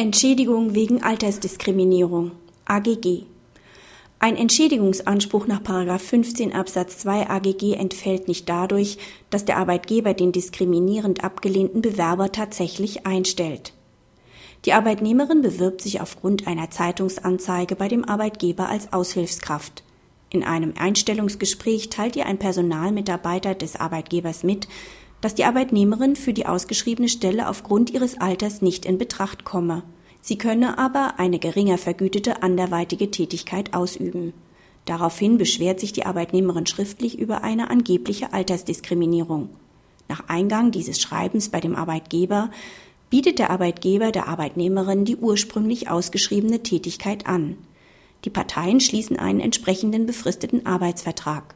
Entschädigung wegen Altersdiskriminierung AGG ein Entschädigungsanspruch nach 15 Absatz 2 AGG entfällt nicht dadurch, dass der Arbeitgeber den diskriminierend abgelehnten Bewerber tatsächlich einstellt. Die Arbeitnehmerin bewirbt sich aufgrund einer Zeitungsanzeige bei dem Arbeitgeber als Aushilfskraft. In einem Einstellungsgespräch teilt ihr ein Personalmitarbeiter des Arbeitgebers mit, dass die Arbeitnehmerin für die ausgeschriebene Stelle aufgrund ihres Alters nicht in Betracht komme. Sie könne aber eine geringer vergütete anderweitige Tätigkeit ausüben. Daraufhin beschwert sich die Arbeitnehmerin schriftlich über eine angebliche Altersdiskriminierung. Nach Eingang dieses Schreibens bei dem Arbeitgeber bietet der Arbeitgeber der Arbeitnehmerin die ursprünglich ausgeschriebene Tätigkeit an. Die Parteien schließen einen entsprechenden befristeten Arbeitsvertrag.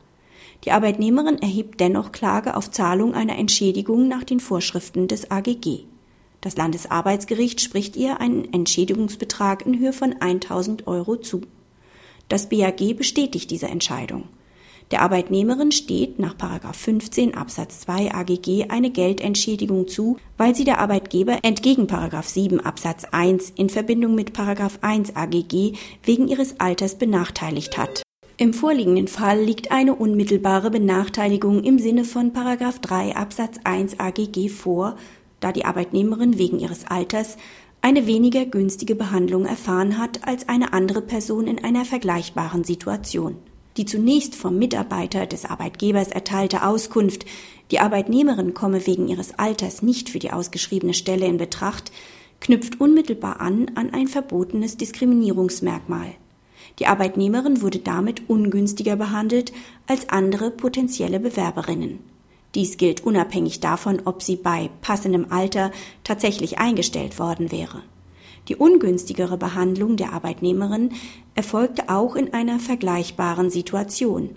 Die Arbeitnehmerin erhebt dennoch Klage auf Zahlung einer Entschädigung nach den Vorschriften des AGG. Das Landesarbeitsgericht spricht ihr einen Entschädigungsbetrag in Höhe von 1000 Euro zu. Das BAG bestätigt diese Entscheidung. Der Arbeitnehmerin steht nach 15 Absatz 2 AGG eine Geldentschädigung zu, weil sie der Arbeitgeber entgegen 7 Absatz 1 in Verbindung mit 1 AGG wegen ihres Alters benachteiligt hat. Im vorliegenden Fall liegt eine unmittelbare Benachteiligung im Sinne von 3 Absatz 1 AGG vor, da die Arbeitnehmerin wegen ihres Alters eine weniger günstige Behandlung erfahren hat als eine andere Person in einer vergleichbaren Situation. Die zunächst vom Mitarbeiter des Arbeitgebers erteilte Auskunft, die Arbeitnehmerin komme wegen ihres Alters nicht für die ausgeschriebene Stelle in Betracht, knüpft unmittelbar an an ein verbotenes Diskriminierungsmerkmal. Die Arbeitnehmerin wurde damit ungünstiger behandelt als andere potenzielle Bewerberinnen. Dies gilt unabhängig davon, ob sie bei passendem Alter tatsächlich eingestellt worden wäre. Die ungünstigere Behandlung der Arbeitnehmerin erfolgte auch in einer vergleichbaren Situation.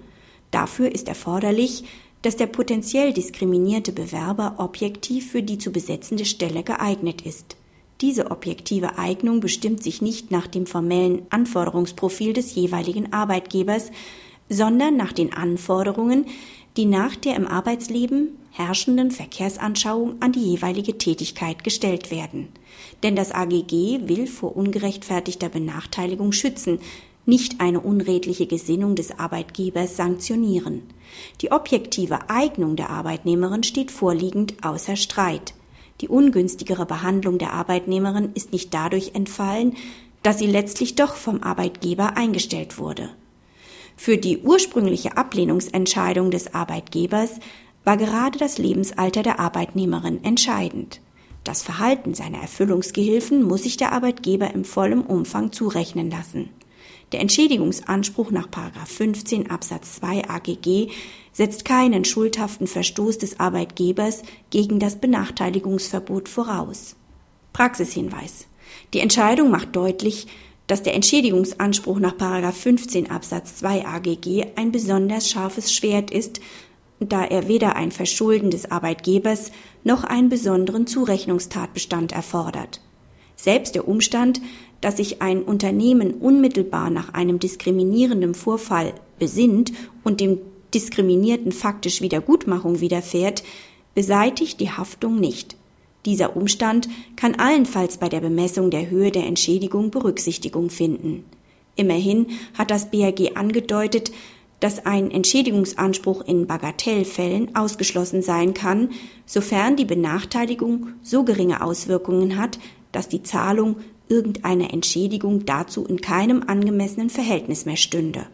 Dafür ist erforderlich, dass der potenziell diskriminierte Bewerber objektiv für die zu besetzende Stelle geeignet ist. Diese objektive Eignung bestimmt sich nicht nach dem formellen Anforderungsprofil des jeweiligen Arbeitgebers, sondern nach den Anforderungen, die nach der im Arbeitsleben herrschenden Verkehrsanschauung an die jeweilige Tätigkeit gestellt werden. Denn das AGG will vor ungerechtfertigter Benachteiligung schützen, nicht eine unredliche Gesinnung des Arbeitgebers sanktionieren. Die objektive Eignung der Arbeitnehmerin steht vorliegend außer Streit. Die ungünstigere Behandlung der Arbeitnehmerin ist nicht dadurch entfallen, dass sie letztlich doch vom Arbeitgeber eingestellt wurde. Für die ursprüngliche Ablehnungsentscheidung des Arbeitgebers war gerade das Lebensalter der Arbeitnehmerin entscheidend. Das Verhalten seiner Erfüllungsgehilfen muss sich der Arbeitgeber im vollen Umfang zurechnen lassen. Der Entschädigungsanspruch nach 15 Absatz 2 AGG setzt keinen schuldhaften Verstoß des Arbeitgebers gegen das Benachteiligungsverbot voraus. Praxishinweis. Die Entscheidung macht deutlich, dass der Entschädigungsanspruch nach 15 Absatz 2 AGG ein besonders scharfes Schwert ist, da er weder ein Verschulden des Arbeitgebers noch einen besonderen Zurechnungstatbestand erfordert. Selbst der Umstand, dass sich ein Unternehmen unmittelbar nach einem diskriminierenden Vorfall besinnt und dem Diskriminierten faktisch Wiedergutmachung widerfährt, beseitigt die Haftung nicht. Dieser Umstand kann allenfalls bei der Bemessung der Höhe der Entschädigung Berücksichtigung finden. Immerhin hat das BAG angedeutet, dass ein Entschädigungsanspruch in Bagatellfällen ausgeschlossen sein kann, sofern die Benachteiligung so geringe Auswirkungen hat, dass die Zahlung irgendeiner Entschädigung dazu in keinem angemessenen Verhältnis mehr stünde